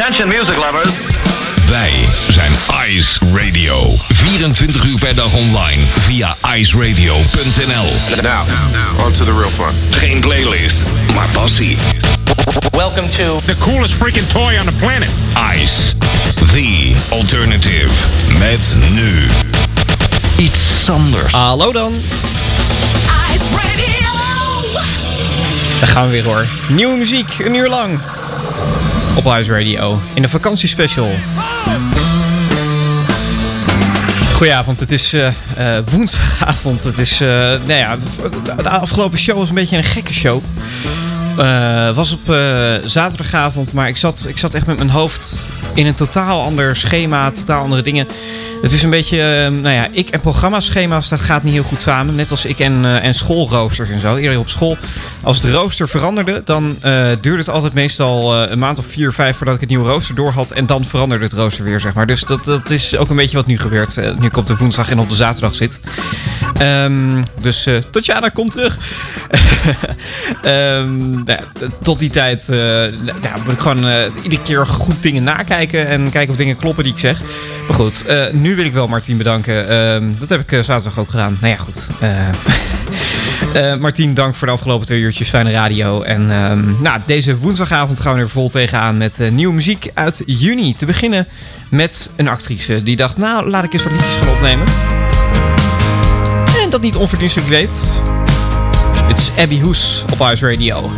Attention music lovers. Wij zijn Ice Radio. 24 uur per dag online via iceradio.nl. Now, on to the real fun. Geen playlist, maar passie. Welcome to The coolest freaking toy on the planet. Ice, the alternative. Met nu iets anders. Hallo dan. Ice Radio. Daar gaan we weer hoor. Nieuwe muziek, een uur lang. Op Ice Radio. In de vakantiespecial. Goedenavond, het is eh, eh, woensdagavond. Het is, eh, nou ja, de afgelopen show was een beetje een gekke show. Eh, was op eh, zaterdagavond, maar ik zat, ik zat echt met mijn hoofd in een totaal ander schema, totaal andere dingen. Het is een beetje, eh, nou ja, ik en programmaschema's, dat gaat niet heel goed samen. Net als ik en, eh, en schoolroosters en zo. Eerder op school, als de rooster veranderde, dan duurde het altijd meestal een maand of vier, vijf voordat ik het nieuwe rooster door had. En dan veranderde het rooster weer, zeg maar. Dus dat, dat is ook een beetje wat nu gebeurt. Nu komt de woensdag en op de zaterdag zit. Ehm, dus Tatjana, kom terug. Ehm, nou tot die tijd ja, moet ik gewoon eh, iedere keer goed dingen nakijken en kijken of dingen kloppen die ik zeg. Maar goed, eh, nu wil ik wel Martien bedanken. Ehm, dat heb ik zaterdag ook gedaan. Nou ja, goed. Martien, dank voor de afgelopen twee uurtjes fijne radio. En ehm, nou, deze woensdagavond gaan we er vol tegenaan met nieuwe muziek uit juni. Te beginnen met een actrice die dacht, nou, laat ik eens wat liedjes gaan opnemen. En dat niet onverdienstelijk deed. Het is Abby Hoes op Ice Radio.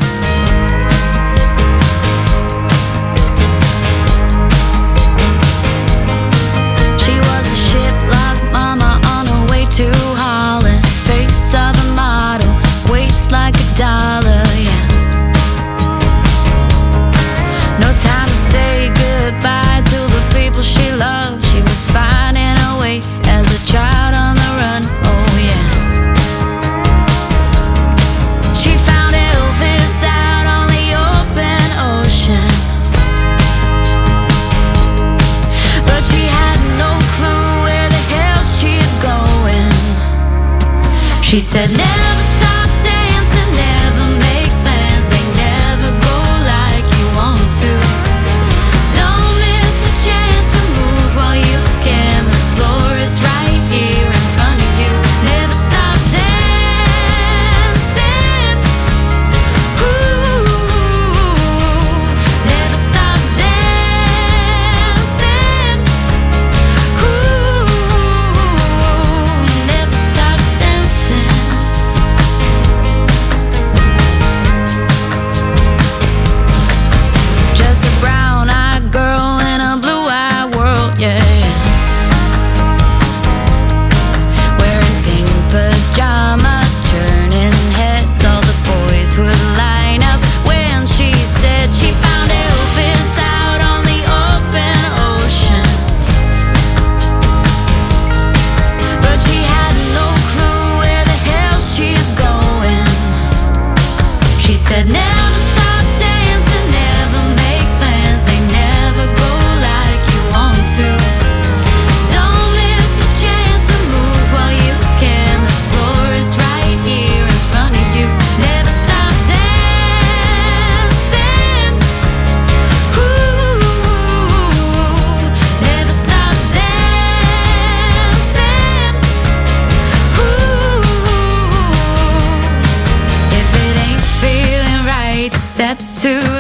To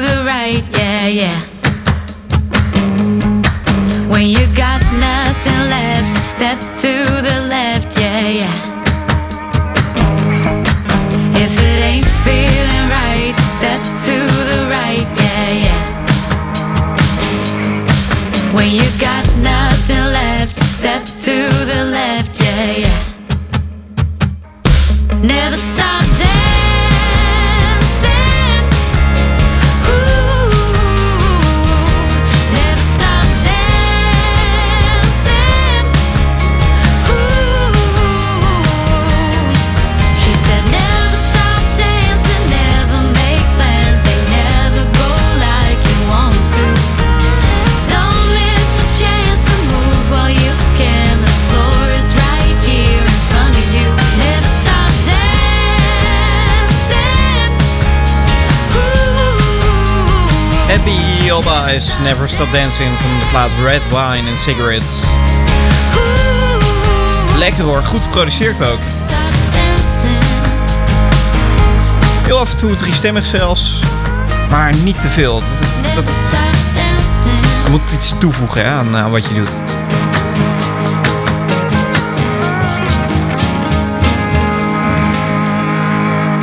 Never Stop Dancing van de plaat Red Wine and Cigarettes. Lekker hoor, goed geproduceerd ook. Heel af en toe driestemmig zelfs, maar niet te veel. Dat, dat, je moet iets toevoegen aan, aan wat je doet.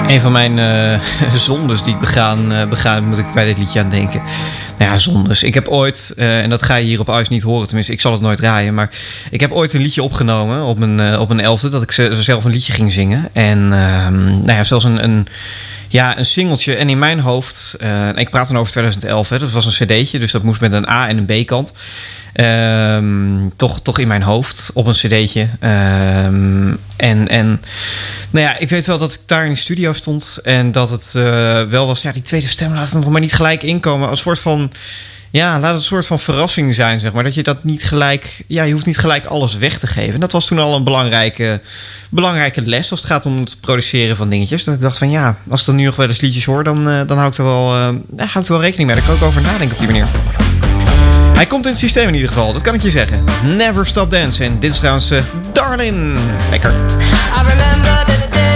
Een van mijn eh, zondes die ik begaan, eh, begaan, moet ik bij dit liedje aan denken. Nou ja, zondes. Ik heb ooit, eh, en dat ga je hier op Ice niet horen, tenminste, ik zal het nooit draaien. Maar ik heb ooit een liedje opgenomen op mijn, eh, op mijn elfde, dat ik ze- zelf een liedje ging zingen. En ehm, nou ja, zelfs een, een, ja, een singeltje. En in mijn hoofd, eh, ik praat dan over 2011, hè, dat was een cd'tje, dus dat moest met een A en een B Ehm, toch, toch in mijn hoofd op een cd'tje. Ehm, en, en nou ja, ik weet wel dat ik daar in de studio stond en dat het eh, wel was, ja, die tweede stem laat het nog maar niet gelijk inkomen. Als soort van, ja, laat het een soort van verrassing zijn, zeg maar. Dat je dat niet gelijk, ja, je hoeft niet gelijk alles weg te geven. En dat was toen al een belangrijke, belangrijke les als het gaat om het produceren van dingetjes. Dat ik dacht van, ja, als ik dan nu nog wel eens liedjes hoor, dan, eh, dan hou ik er wel, daar hou ik er wel rekening mee. Daar kan ik over nadenken op die manier. Hij komt in het systeem in ieder geval, dat kan ik je zeggen. Never Stop Dancing. Dit is trouwens eh, Darlin. Lekker. I remember the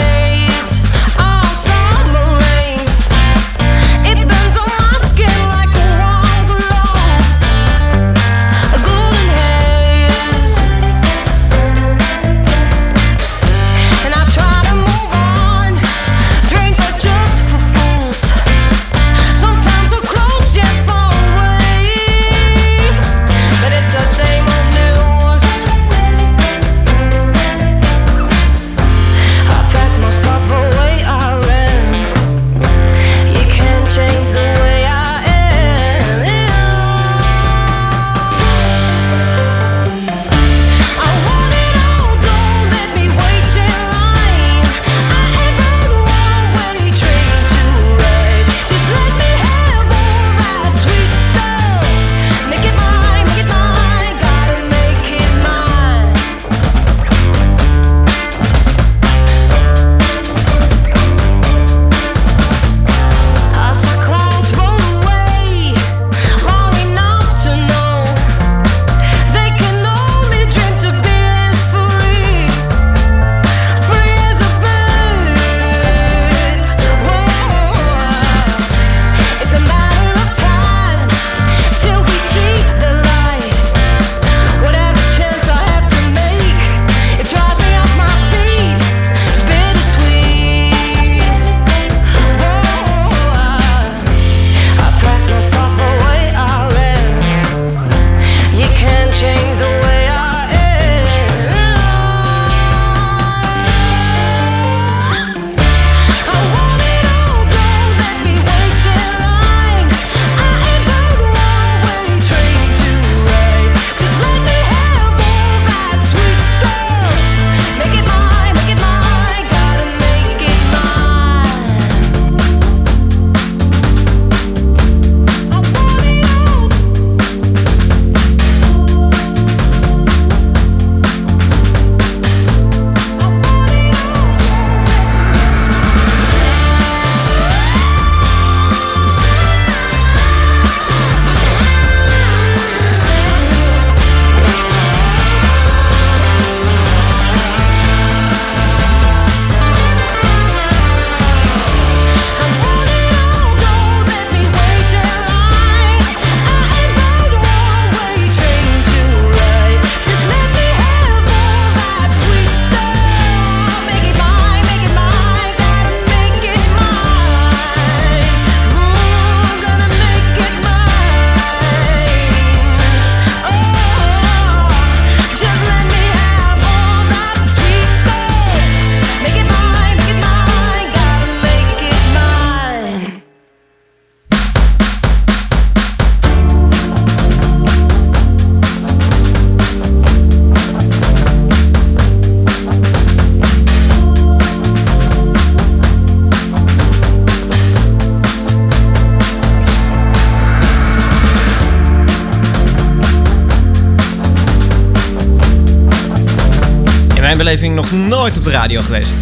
beleving nog nooit op de radio geweest.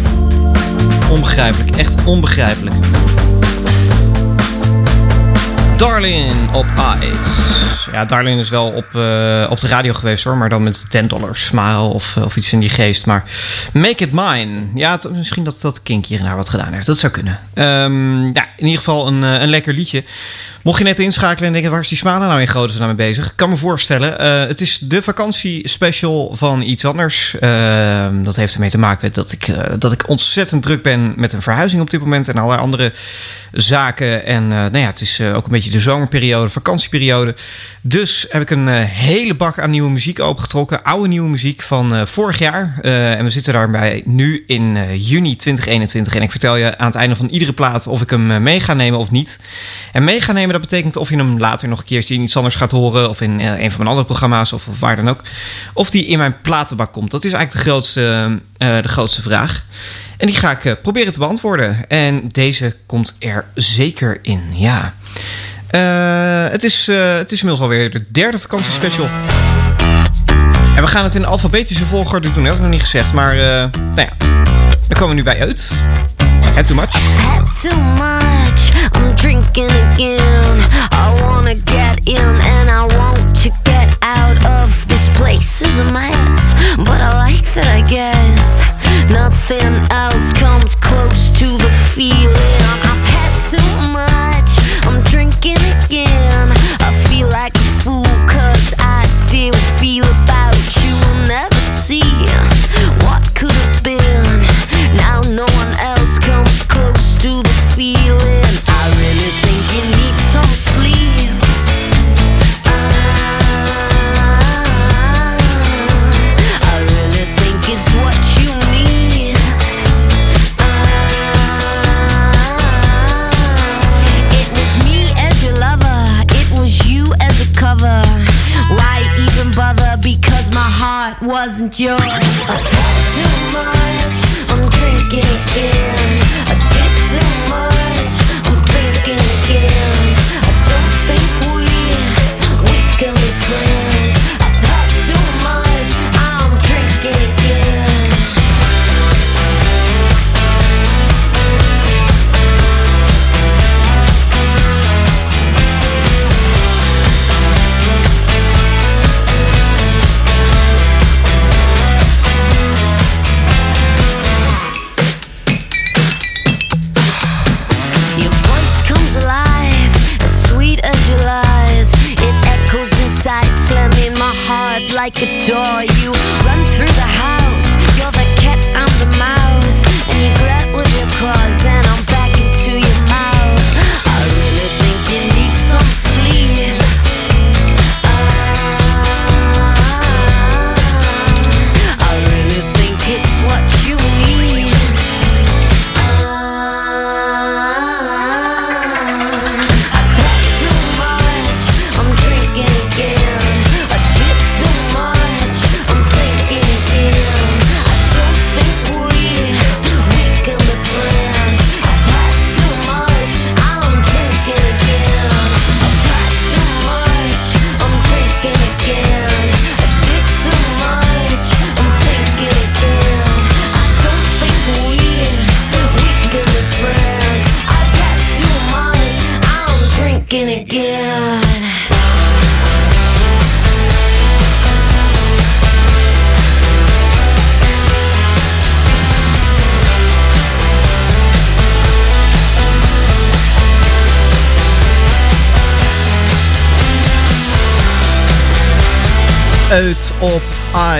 Onbegrijpelijk, echt onbegrijpelijk. Darlin op Ice. Ja, Darlin is wel op, eh, op de radio geweest hoor, maar dan met 10 dollars smile of, of iets in die geest. Maar Make It Mine. Ja, misschien dat, dat Kink hier wat gedaan heeft. Dat zou kunnen. Ehm, ja, in ieder geval een, eh, een lekker liedje. Mocht je net inschakelen en denken, waar is die Smana nou in godesnaam mee bezig? Ik kan me voorstellen. eh, het is de vakantiespecial van iets anders. Ehm, dat heeft ermee te maken dat ik, eh, dat ik ontzettend druk ben met een verhuizing op dit moment. En allerlei andere zaken. En eh, nou ja, het is ook een beetje de zomerperiode, vakantieperiode. Dus heb ik een hele bak aan nieuwe muziek opengetrokken. Oude nieuwe muziek van vorig jaar. En we zitten daarbij nu in juni 2021. En ik vertel je aan het einde van iedere plaat of ik hem mee ga nemen of niet. En mee nemen, dat betekent of je hem later nog een in iets anders gaat horen. Of in eh, een van mijn andere programma's of, of waar dan ook. Of die in mijn platenbak komt. Dat is eigenlijk de grootste, eh, de grootste vraag. En die ga ik eh, proberen te beantwoorden. En deze komt er zeker in, ja. Het, is, het is inmiddels alweer de derde vakantiespecial. En we gaan het in alfabetische volgorde doen. Dat had ik nog niet gezegd. Maar nou ja, daar komen we nu bij uit. Too much. had too much. I'm drinking again. I wanna get in and I want to get out of this place is a mess. But I like that, I guess. Nothing else You.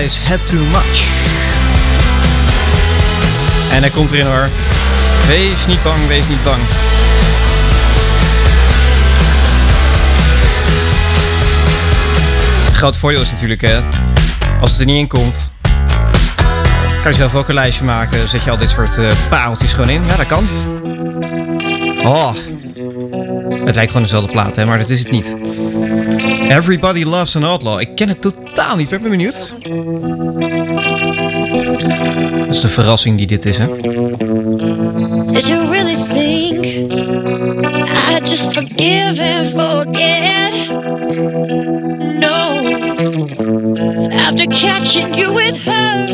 Ice Had Too Much. En hij komt erin hoor. Wees niet bang, wees niet bang. Groot voordeel is natuurlijk hè, als het er niet in komt, kan je zelf ook een lijstje maken. Zet je al dit soort eh, pareltjes gewoon in. Ja, dat kan. Oh, het lijkt gewoon dezelfde plaat, hè, maar dat is het niet. Everybody Loves an Outlaw. Ik ken het totaal niet, ik ben benieuwd. Dat is de verrassing die dit is, hè? Did you really think I just forgive and forget? No. After catching you with her,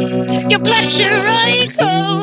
your blood should run cold,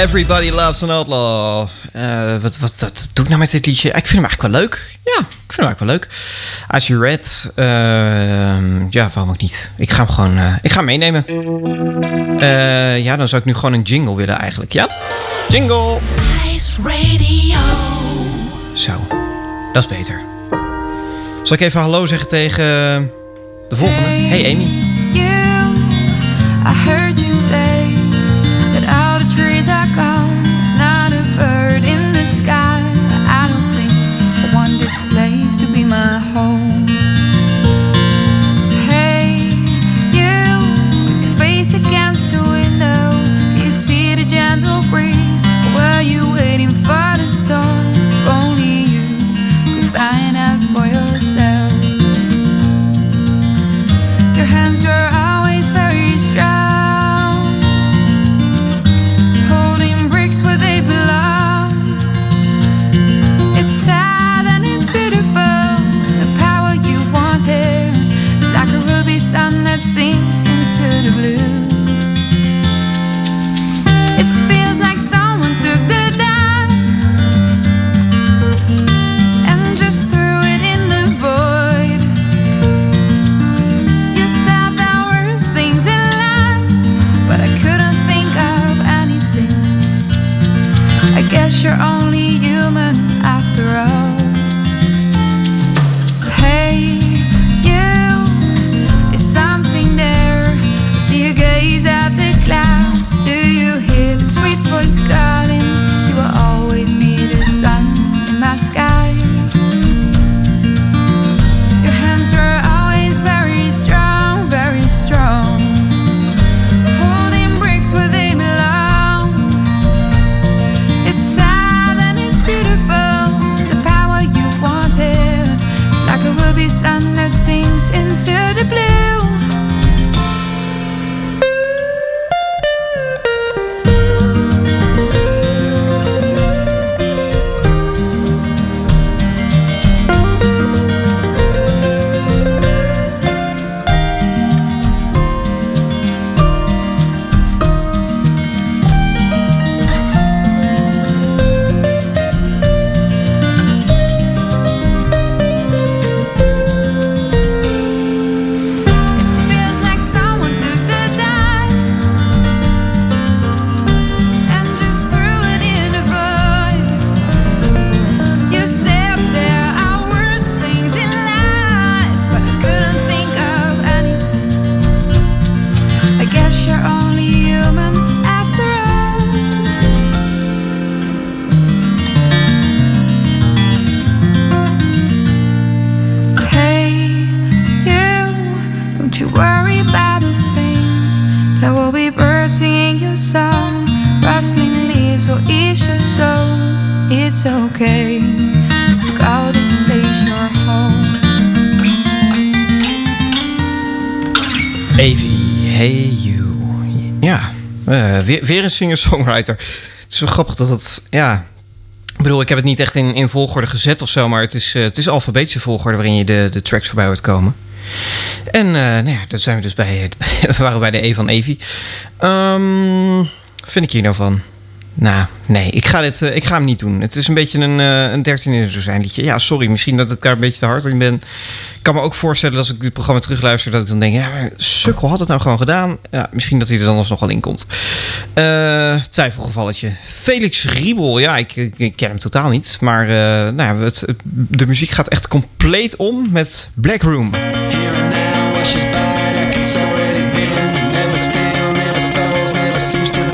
Everybody loves an outlaw. Eh, wat, wat, wat doe ik nou met dit liedje? Ik vind hem eigenlijk wel leuk. Ja, ik vind hem eigenlijk wel leuk. As You Read. ehm, ja, waarom ook niet? Ik ga hem gewoon eh, ik ga hem meenemen. Eh, ja, dan zou ik nu gewoon een jingle willen eigenlijk. Ja? Jingle! Ice Radio. Zo, dat is beter. Zal ik even hallo zeggen tegen de volgende? Hey Amy. you. I heard you are gone. It's not a bird in the sky. I don't think I want this place to be my home. Weer, een singer-songwriter. Het is wel grappig dat het, ja... Ik bedoel, ik heb het niet echt in, in volgorde gezet of zo... maar het is, eh, het is alfabetische volgorde waarin je de, de tracks voorbij hoort komen. En eh, nou ja, daar zijn we dus bij... We waren bij de E van. Ehm, wat vind ik hier nou van? Nou, nee, ik ga, dit, eh, ik ga hem niet doen. Het is een beetje een, eh, een 13 in de zijn liedje. Ja, sorry, misschien dat ik daar een beetje te hard in ben. Ik kan me ook voorstellen dat als ik dit programma terugluister... dat ik dan denk, ja, sukkel had het nou gewoon gedaan. Ja, misschien dat hij er dan alsnog wel in komt. Eh, twijfelgevalletje. Felix Riebel, ja, ik, ken hem totaal niet. Maar nou ja, het, de muziek gaat echt compleet om met Black Room. Here and now, like it's already never never never seems to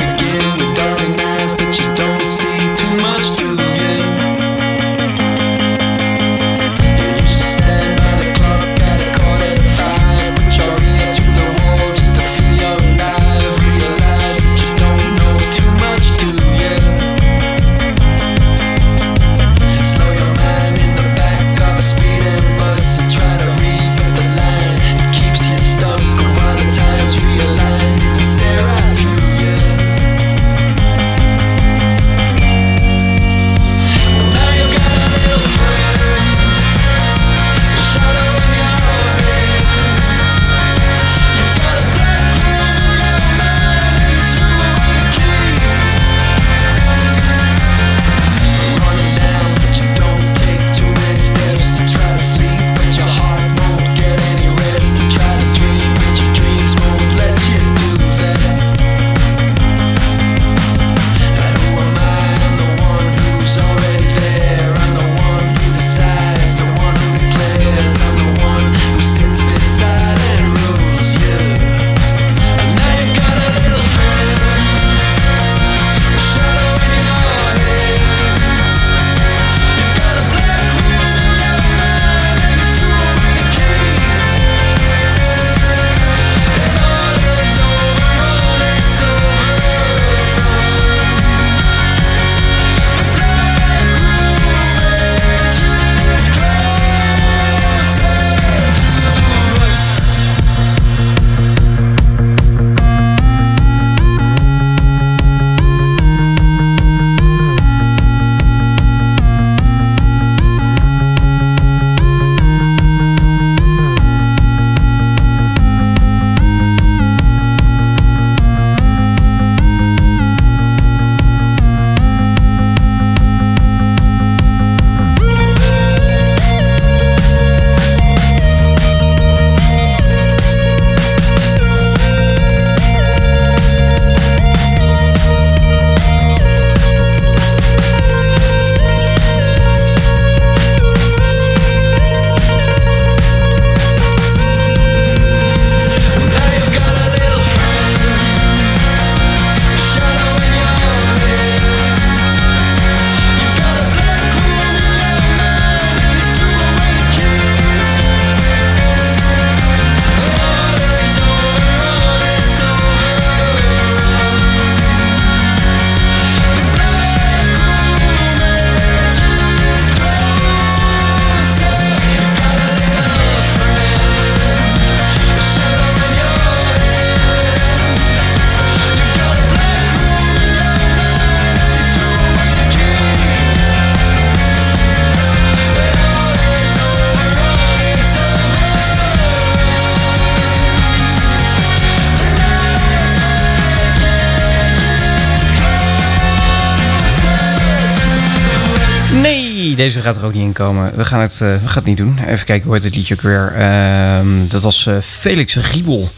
gaat er ook niet in komen. We gaan het, eh, we gaan het niet doen. Even kijken hoe heet het liedje ook weer. Ehm, dat was eh, Felix Riebel.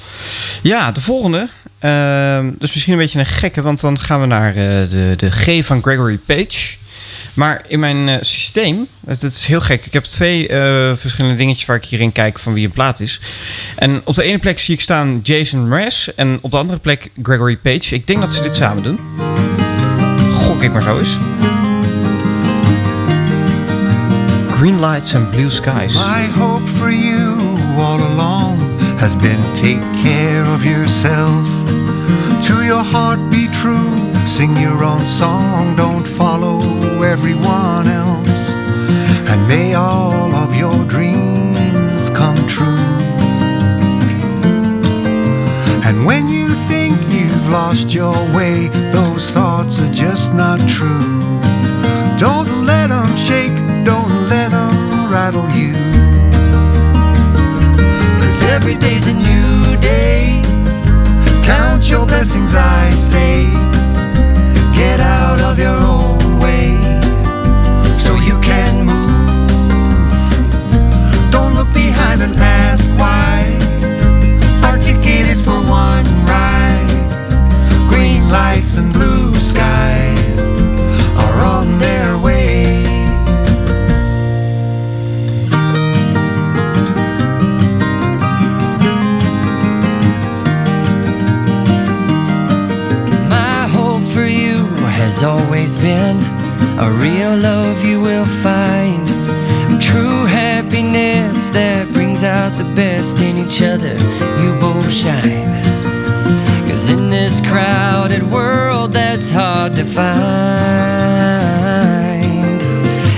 Ja, de volgende. Is misschien een beetje een gekke, want dan gaan we naar eh, de, de G van Gregory Page. Maar in mijn systeem, het, is heel gek. Ik heb twee verschillende dingetjes waar ik hierin kijk van wie een plaat is. En op de ene plek zie ik staan Jason Mraz en op de andere plek Gregory Page. Ik denk dat ze dit samen doen. Gok ik maar zo eens. Green lights and blue skies. My hope for you all along has been take care of yourself. To your heart be true, sing your own song, don't follow everyone else. And may all of your dreams come true. And when you think you've lost your way, those thoughts are just not true. Don't let them rattle you. Cause every day's a new day. Count your blessings, I say. Get out of your own way so you can move. Don't look behind and ask why. Our ticket is for one ride. Green lights and blue has always been a real love you will find. True happiness that brings out the best in each other. You both shine. Cause in this crowded world, that's hard to find.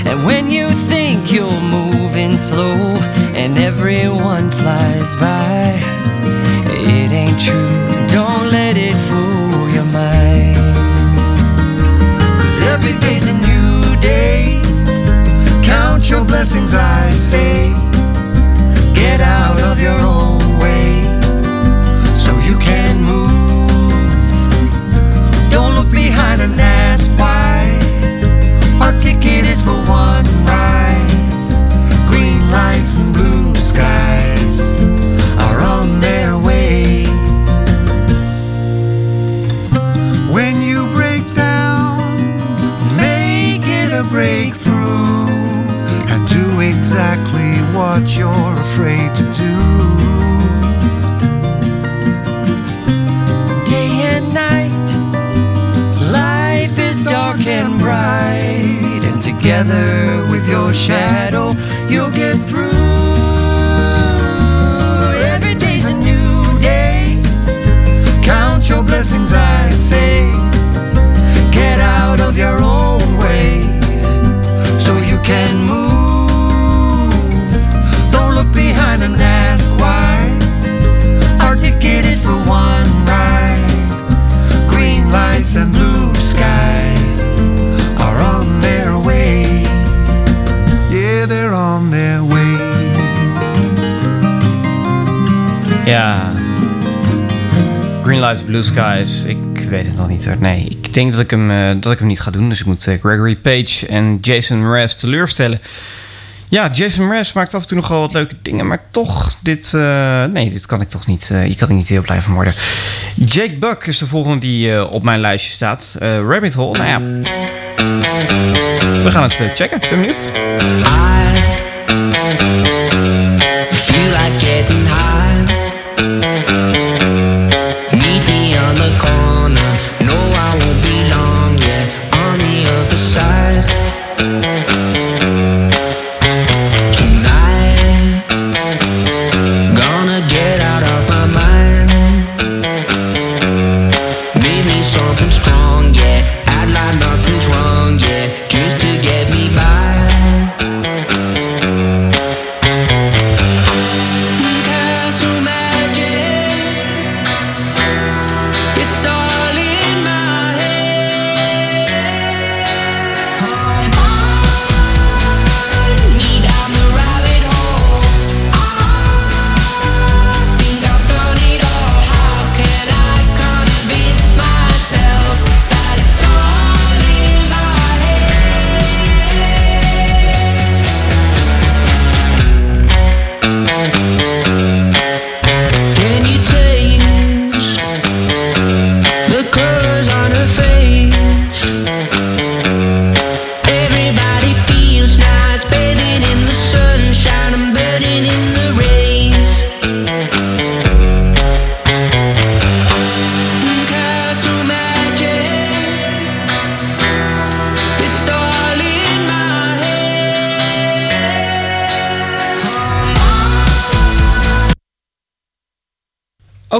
And when you think you're moving slow and everyone flies by, it ain't true. Every day's a new day. Count your blessings, I say. Get out of your own Skies. Ik weet het nog niet. hoor. Nee, ik denk dat ik hem, eh, dat ik hem niet ga doen. Dus ik moet eh, Gregory Page en Jason Mraz teleurstellen. Ja, Jason Mraz maakt af en toe nog wel wat leuke dingen. Maar toch, dit, eh, nee, dit kan ik toch niet. eh, hier kan niet heel blij van worden. Jake Buck is de volgende die op mijn lijstje staat. Rabbit Hole, nou ja. We gaan het checken. Ben benieuwd. Feel like getting high.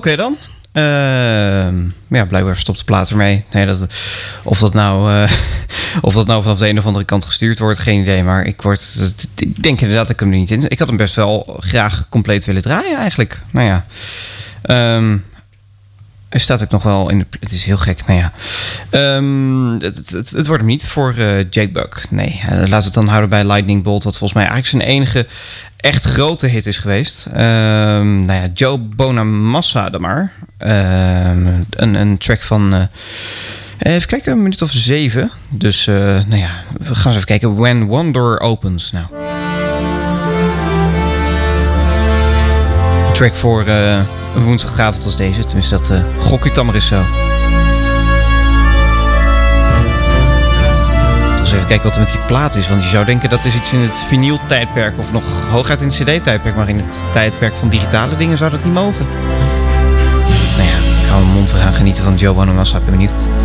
Oké dan. Ehm, ja, blijkbaar stopt de plaat ermee. Nee, dat, of, dat nou, eh, of dat nou vanaf de een of andere kant gestuurd wordt, geen idee. Maar ik, word, ik denk inderdaad dat ik hem er niet in. Ik had hem best wel graag compleet willen draaien eigenlijk. Nou ja. Ehm, hij staat ook nog wel in de... Het is heel gek, nou ja. Ehm, het, wordt hem niet voor eh, Jake Buck. Nee, eh, laten we het dan houden bij Lightning Bolt... wat volgens mij eigenlijk zijn enige echt grote hit is geweest. Ehm, nou ja, Joe Bonamassa dan maar. Ehm, een, een track van... eh, Even kijken, een minuut of zeven. Dus, eh, nou ja, we gaan eens even kijken. When One Door Opens. Nou. Een track voor eh, een woensdagavond als deze. Tenminste, dat gok ik dan maar eens zo. Even kijken wat er met die plaat is. Want je zou denken dat is iets in het vinyl-tijdperk... of nog hooguit in het cd-tijdperk. Maar in het tijdperk van digitale dingen zou dat niet mogen. Nou ja, ik hou mijn mond. Gaan genieten van Joe Bonamassa. Ik ben benieuwd.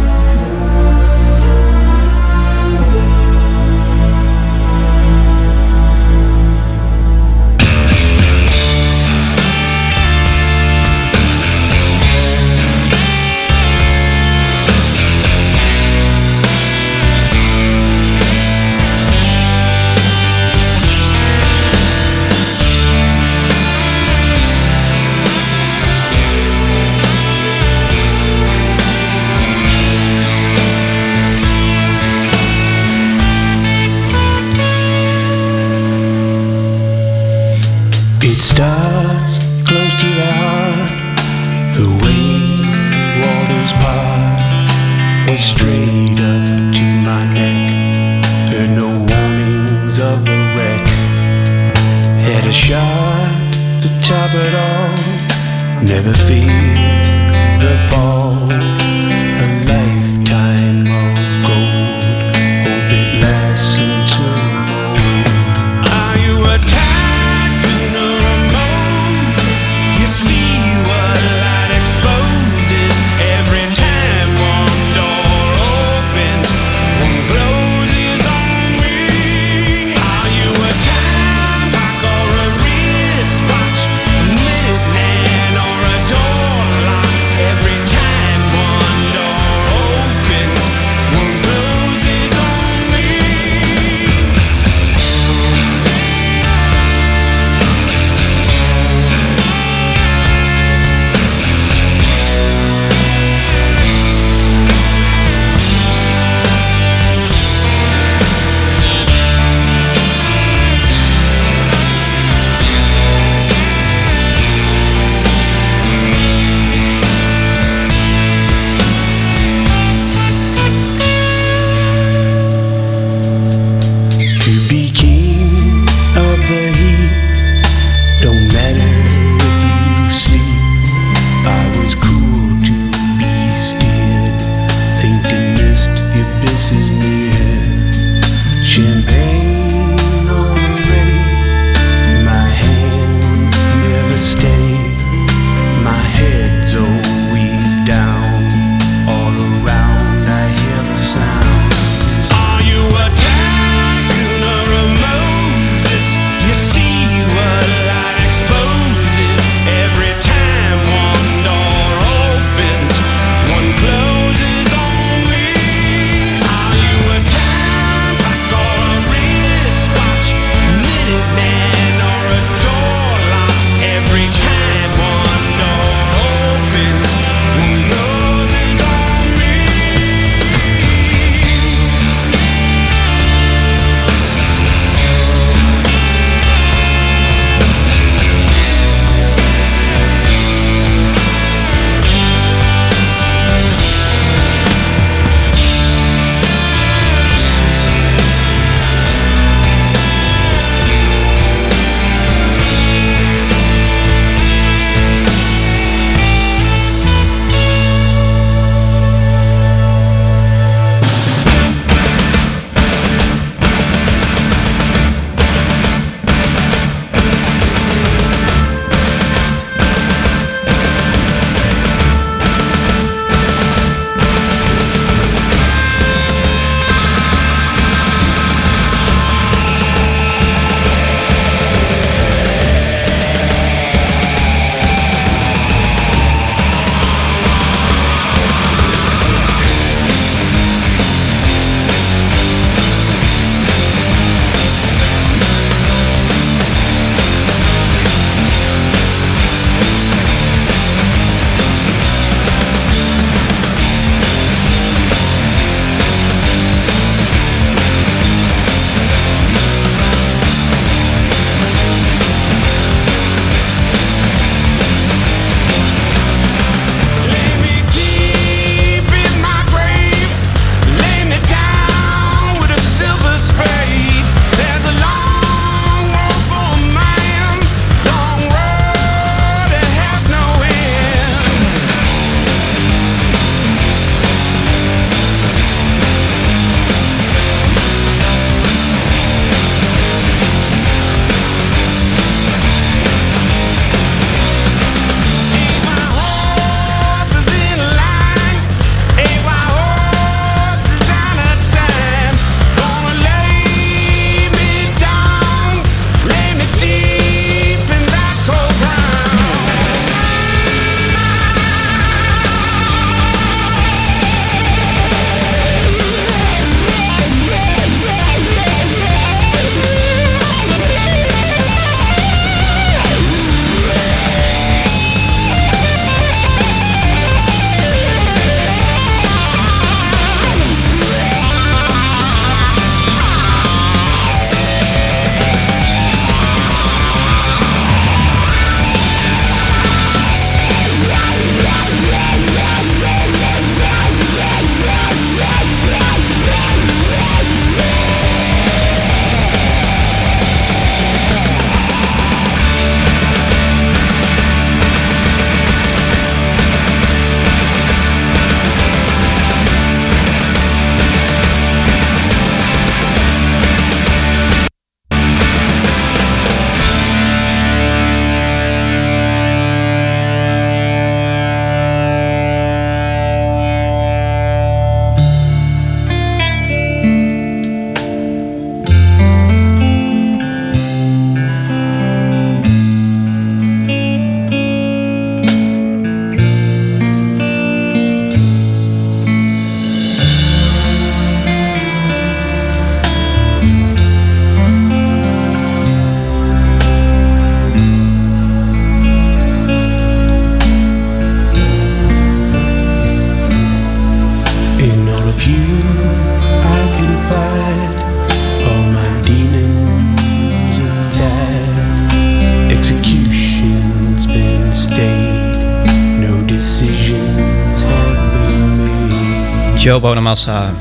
Joe Bonamassa.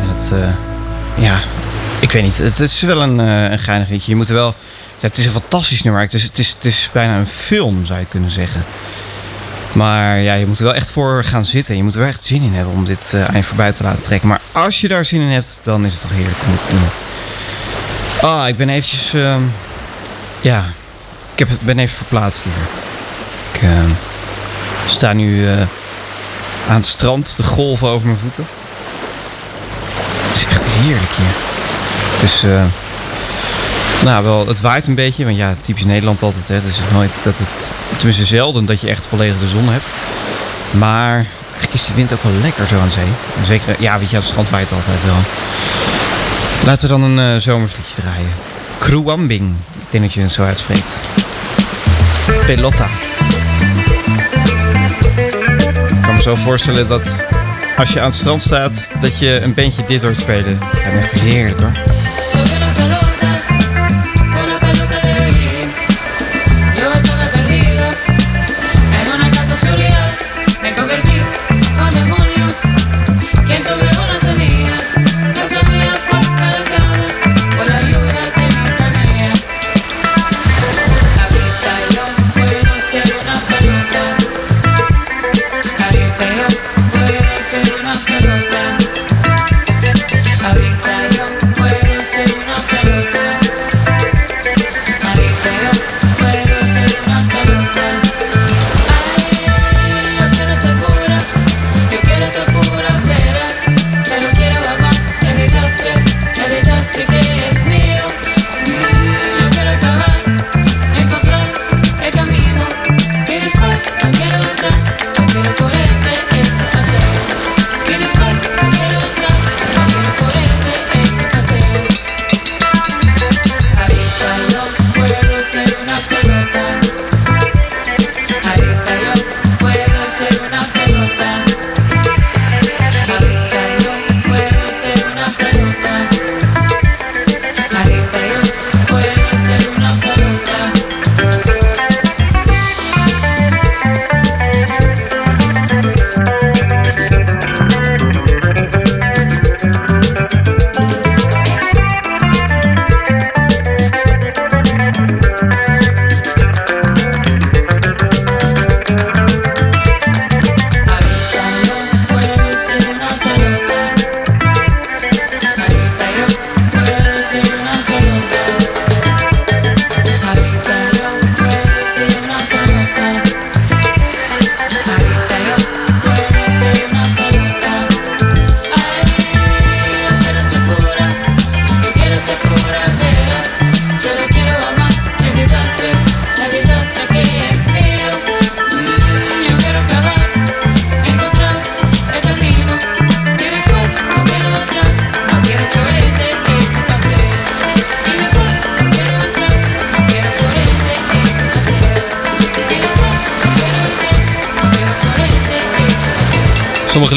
En het, eh, ja, ik weet niet. Het is wel een, eh, een geinig liedje. Je moet er wel, het is een fantastisch nummer. Het is, het, is, het is bijna een film, zou je kunnen zeggen. Maar ja, je moet er wel echt voor gaan zitten. Je moet er wel echt zin in hebben om dit eh, eind voorbij te laten trekken. Maar als je daar zin in hebt, dan is het toch heerlijk om dit te doen. Ah, ik ben eventjes... ehm, ja, ik heb, ben even verplaatst hier. Ik ehm, sta nu eh, aan het strand, de golven over mijn voeten. Het is echt heerlijk hier. Het is... eh, nou, wel, het waait een beetje, want ja, typisch Nederland altijd. Hè. Is nooit dat het, tenminste zelden dat je echt volledig de zon hebt. Maar eigenlijk is de wind ook wel lekker zo aan zee. En zeker, ja, weet je, aan het strand waait altijd wel. Laten we dan een eh zomersliedje draaien. Kruambing. Ik denk dat je het zo uitspreekt. Pelota. Me zo voorstellen dat als je aan het strand staat, dat je een bandje dit hoort spelen. Is echt heerlijk hoor.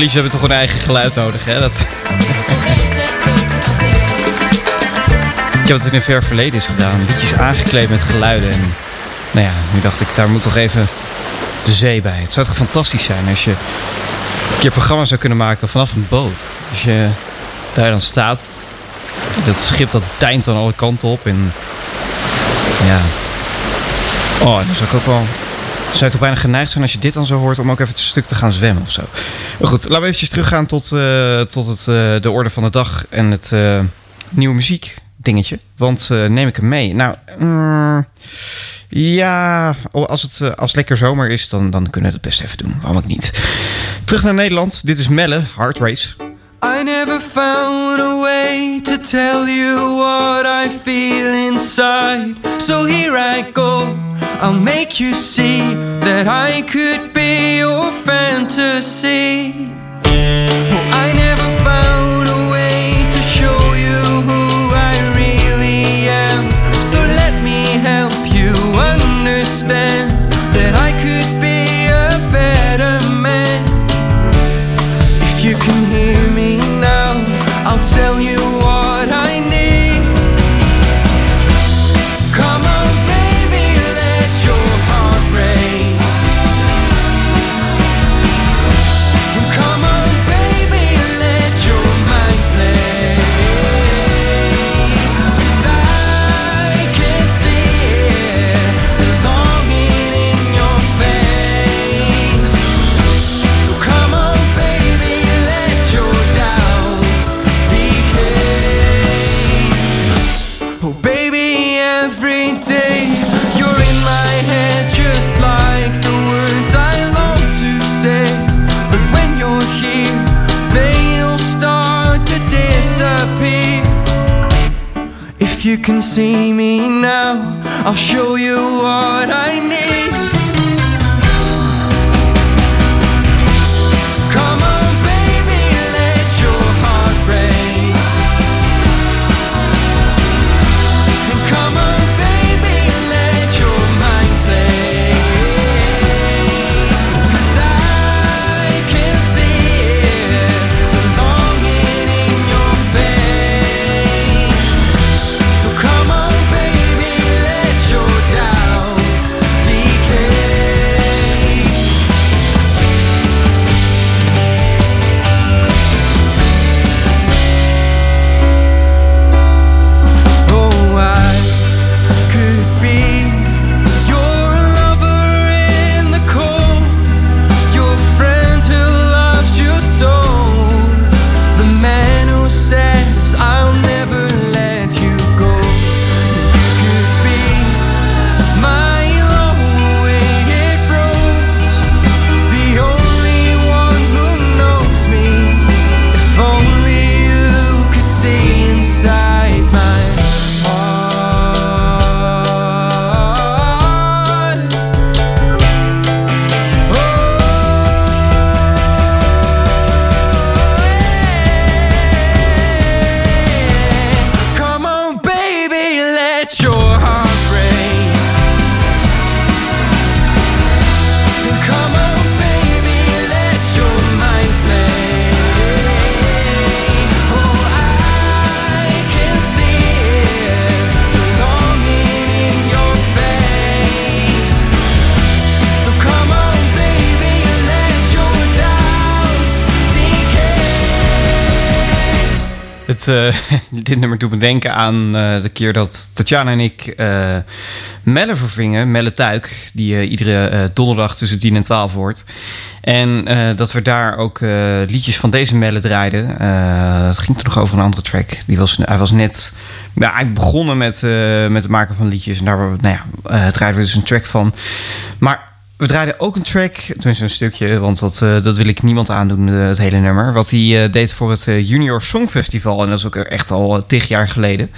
Liedjes hebben toch een eigen geluid nodig, hè? Dat... Ik heb het in een ver verleden eens gedaan. Liedjes aangekleed met geluiden. En nou ja, nu dacht ik, daar moet toch even de zee bij. Het zou toch fantastisch zijn als je een keer programma zou kunnen maken vanaf een boot. Als je daar dan staat. Dat schip dat deint dan alle kanten op. En ja. Oh, dan zou ik ook wel zou je toch bijna geneigd zijn als je dit dan zo hoort om ook even een stuk te gaan zwemmen of zo. Goed, laten we eventjes teruggaan tot, eh, tot het, eh, de orde van de dag en het eh, nieuwe muziek dingetje. Want neem ik hem mee? Nou, mm, ja, als het, als lekker zomer is, dan, dan kunnen we het best even doen. Waarom ook niet? Terug naar Nederland. Dit is Melle, Heart Race. I never found a way to tell you what I feel inside. So here I go. I'll make you see that I could be your fantasy. Oh, I never found see me now. I'll show you what I need. Het, eh, dit nummer doet me denken aan eh, de keer dat Tatjana en ik eh Melle vervingen. Melle Tuik, die iedere donderdag tussen 10 en 12 wordt. En dat we daar ook liedjes van deze Melle draaiden. Het ging toen nog over een andere track. Die was, hij was net eigenlijk begonnen met, met het maken van liedjes. En daar nou ja, draaiden we dus een track van. Maar we draaiden ook een track, tenminste een stukje, want dat, eh, dat wil ik niemand aandoen, eh, het hele nummer. Wat hij eh, deed voor het Junior Songfestival. En dat is ook echt al tig jaar geleden.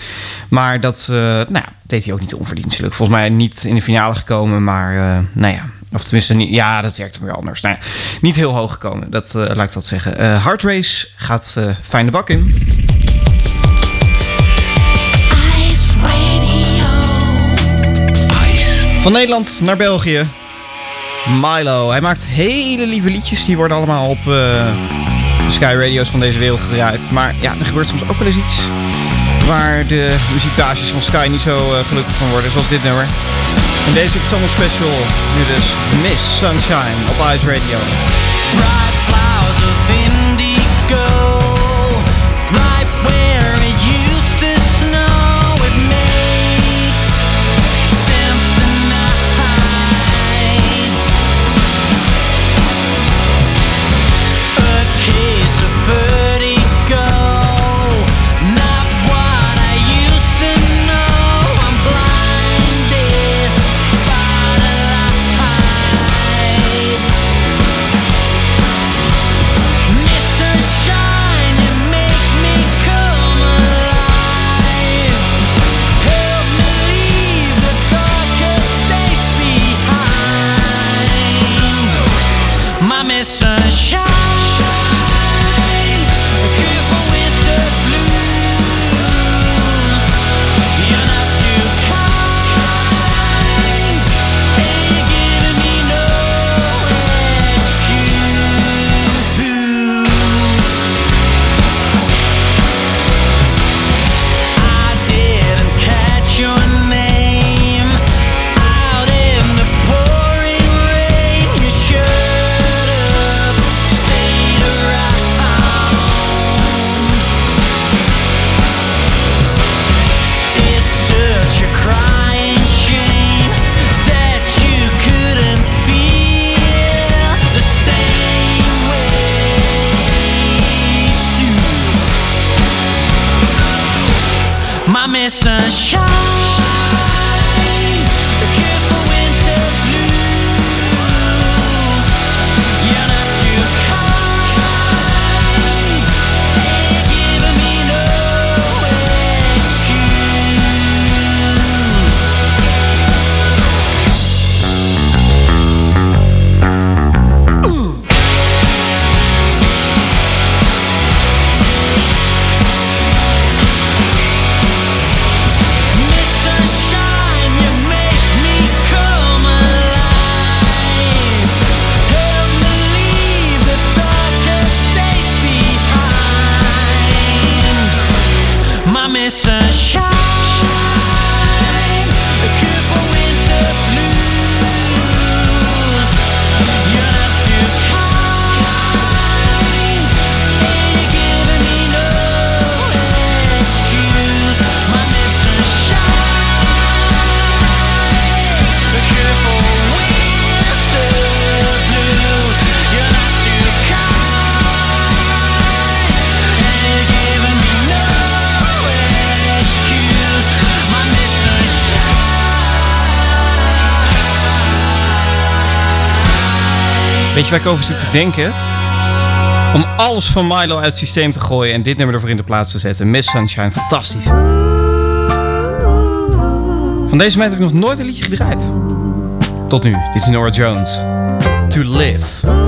Maar dat nou, ja, deed hij ook niet onverdienstelijk. Volgens mij niet in de finale gekomen, maar nou ja. Of tenminste, niet, ja, dat werkt weer anders. Nou ja, niet heel hoog gekomen, dat, laat ik dat zeggen. Hard Race gaat fijn de bak in. Ice Radio. Van Nederland naar België. Milo. Hij maakt hele lieve liedjes. Die worden allemaal op eh, Sky Radio's van deze wereld gedraaid. Maar ja, er gebeurt soms ook wel eens iets waar de muziekbaasjes van Sky niet zo eh, gelukkig van worden. Zoals dit nummer. En deze Summer Special. Nu dus Miss Sunshine op Ice Radio. Weet je waar ik over zit te denken? Om alles van Milo uit het systeem te gooien en dit nummer ervoor in de plaats te zetten. Miss Sunshine, fantastisch. Van deze meid heb ik nog nooit een liedje gedraaid. Tot nu, dit is Nora Jones. To Live.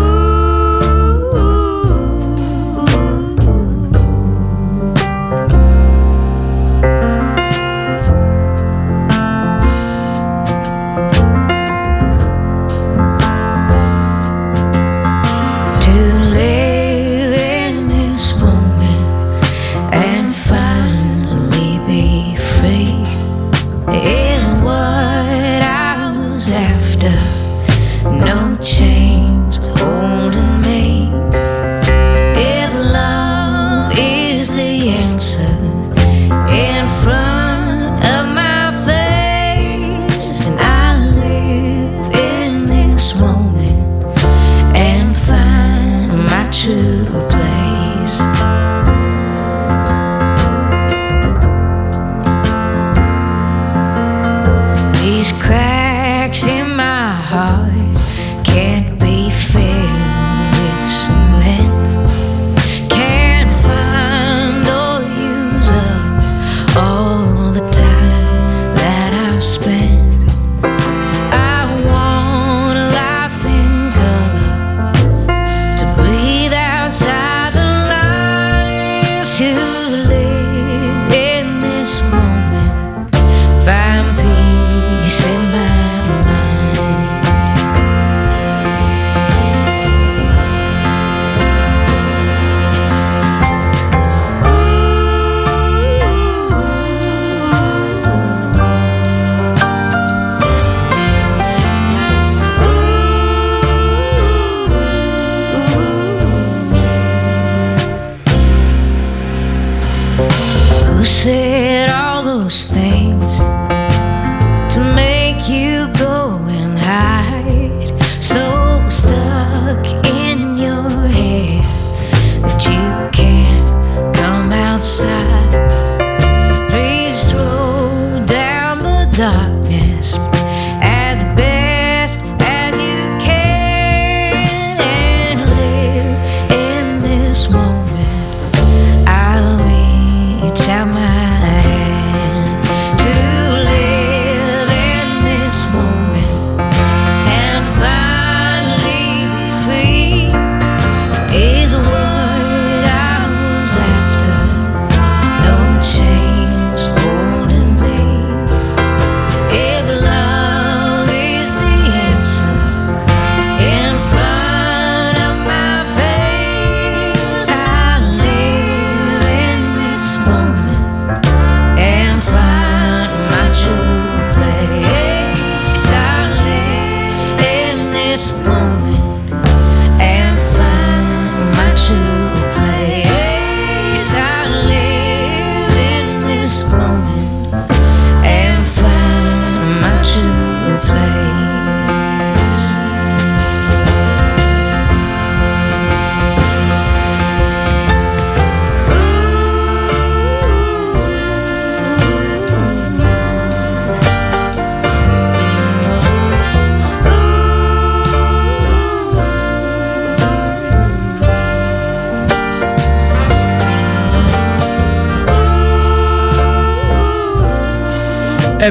是。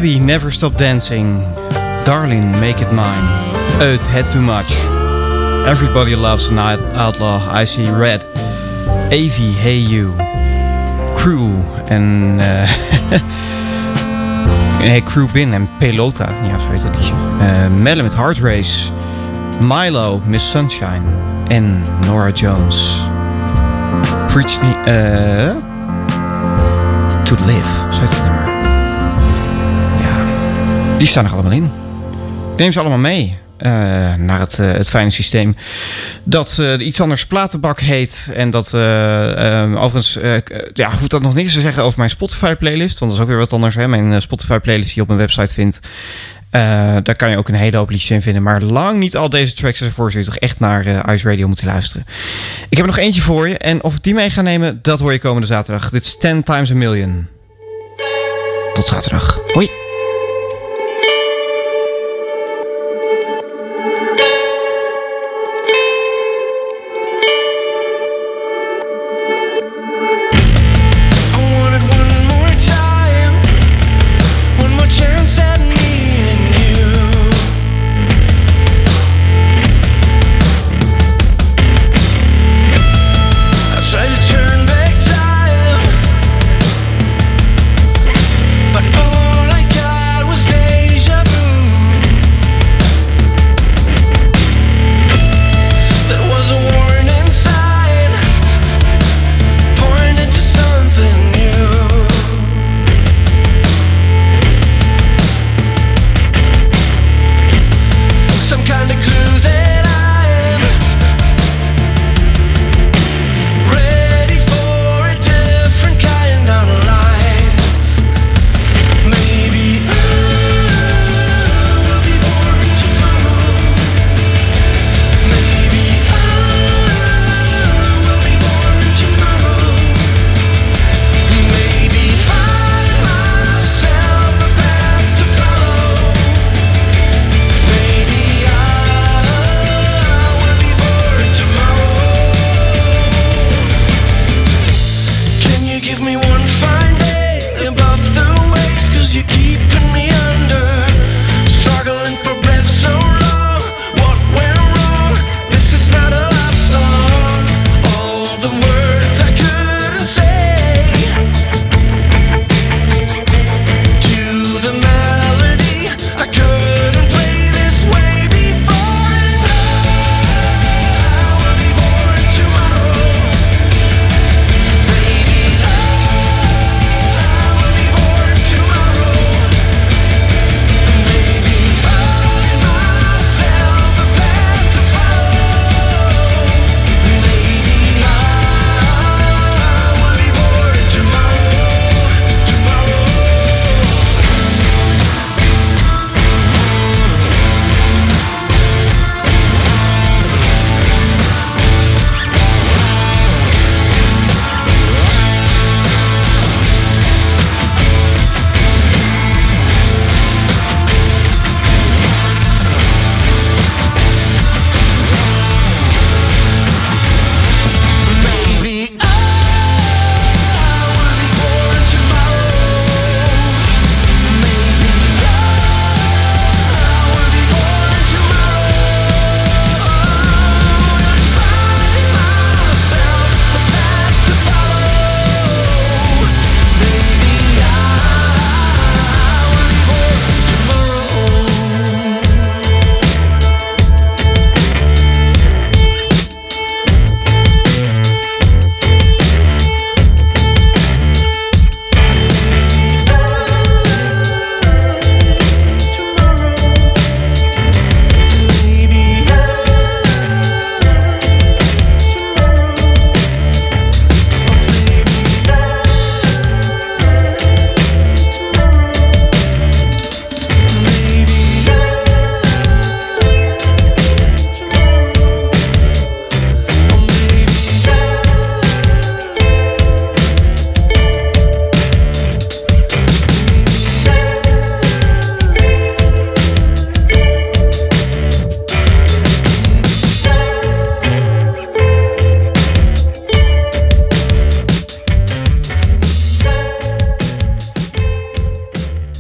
Abby, Never Stop Dancing. Darling, Make It Mine. Uit, Had Too Much. Everybody Loves an Out- Outlaw. I See Red. Avi, Hey You. Crew en... eh nee, Crew Bin en Pelota. Ja, zo heet het liedje. Eh Melle Heart Race. Milo, Miss Sunshine. En Nora Jones. Preach Me... eh to Live. Zo heet het nummer. Die staan er allemaal in. Ik neem ze allemaal mee eh, naar het, eh, het fijne systeem. Dat eh, iets anders platenbak heet. En dat overigens, ja, hoeft dat nog niks te zeggen over mijn Spotify playlist. Want dat is ook weer wat anders. Hè? Mijn Spotify playlist die je op mijn website vindt. Daar kan je ook een hele hoop liedjes in vinden. Maar lang niet al deze tracks ervoor. Zul je toch echt naar Ice Radio moeten luisteren. Ik heb er nog eentje voor je. En of ik die mee ga nemen, dat hoor je komende zaterdag. Dit is 10 times a million. Tot zaterdag. Hoi.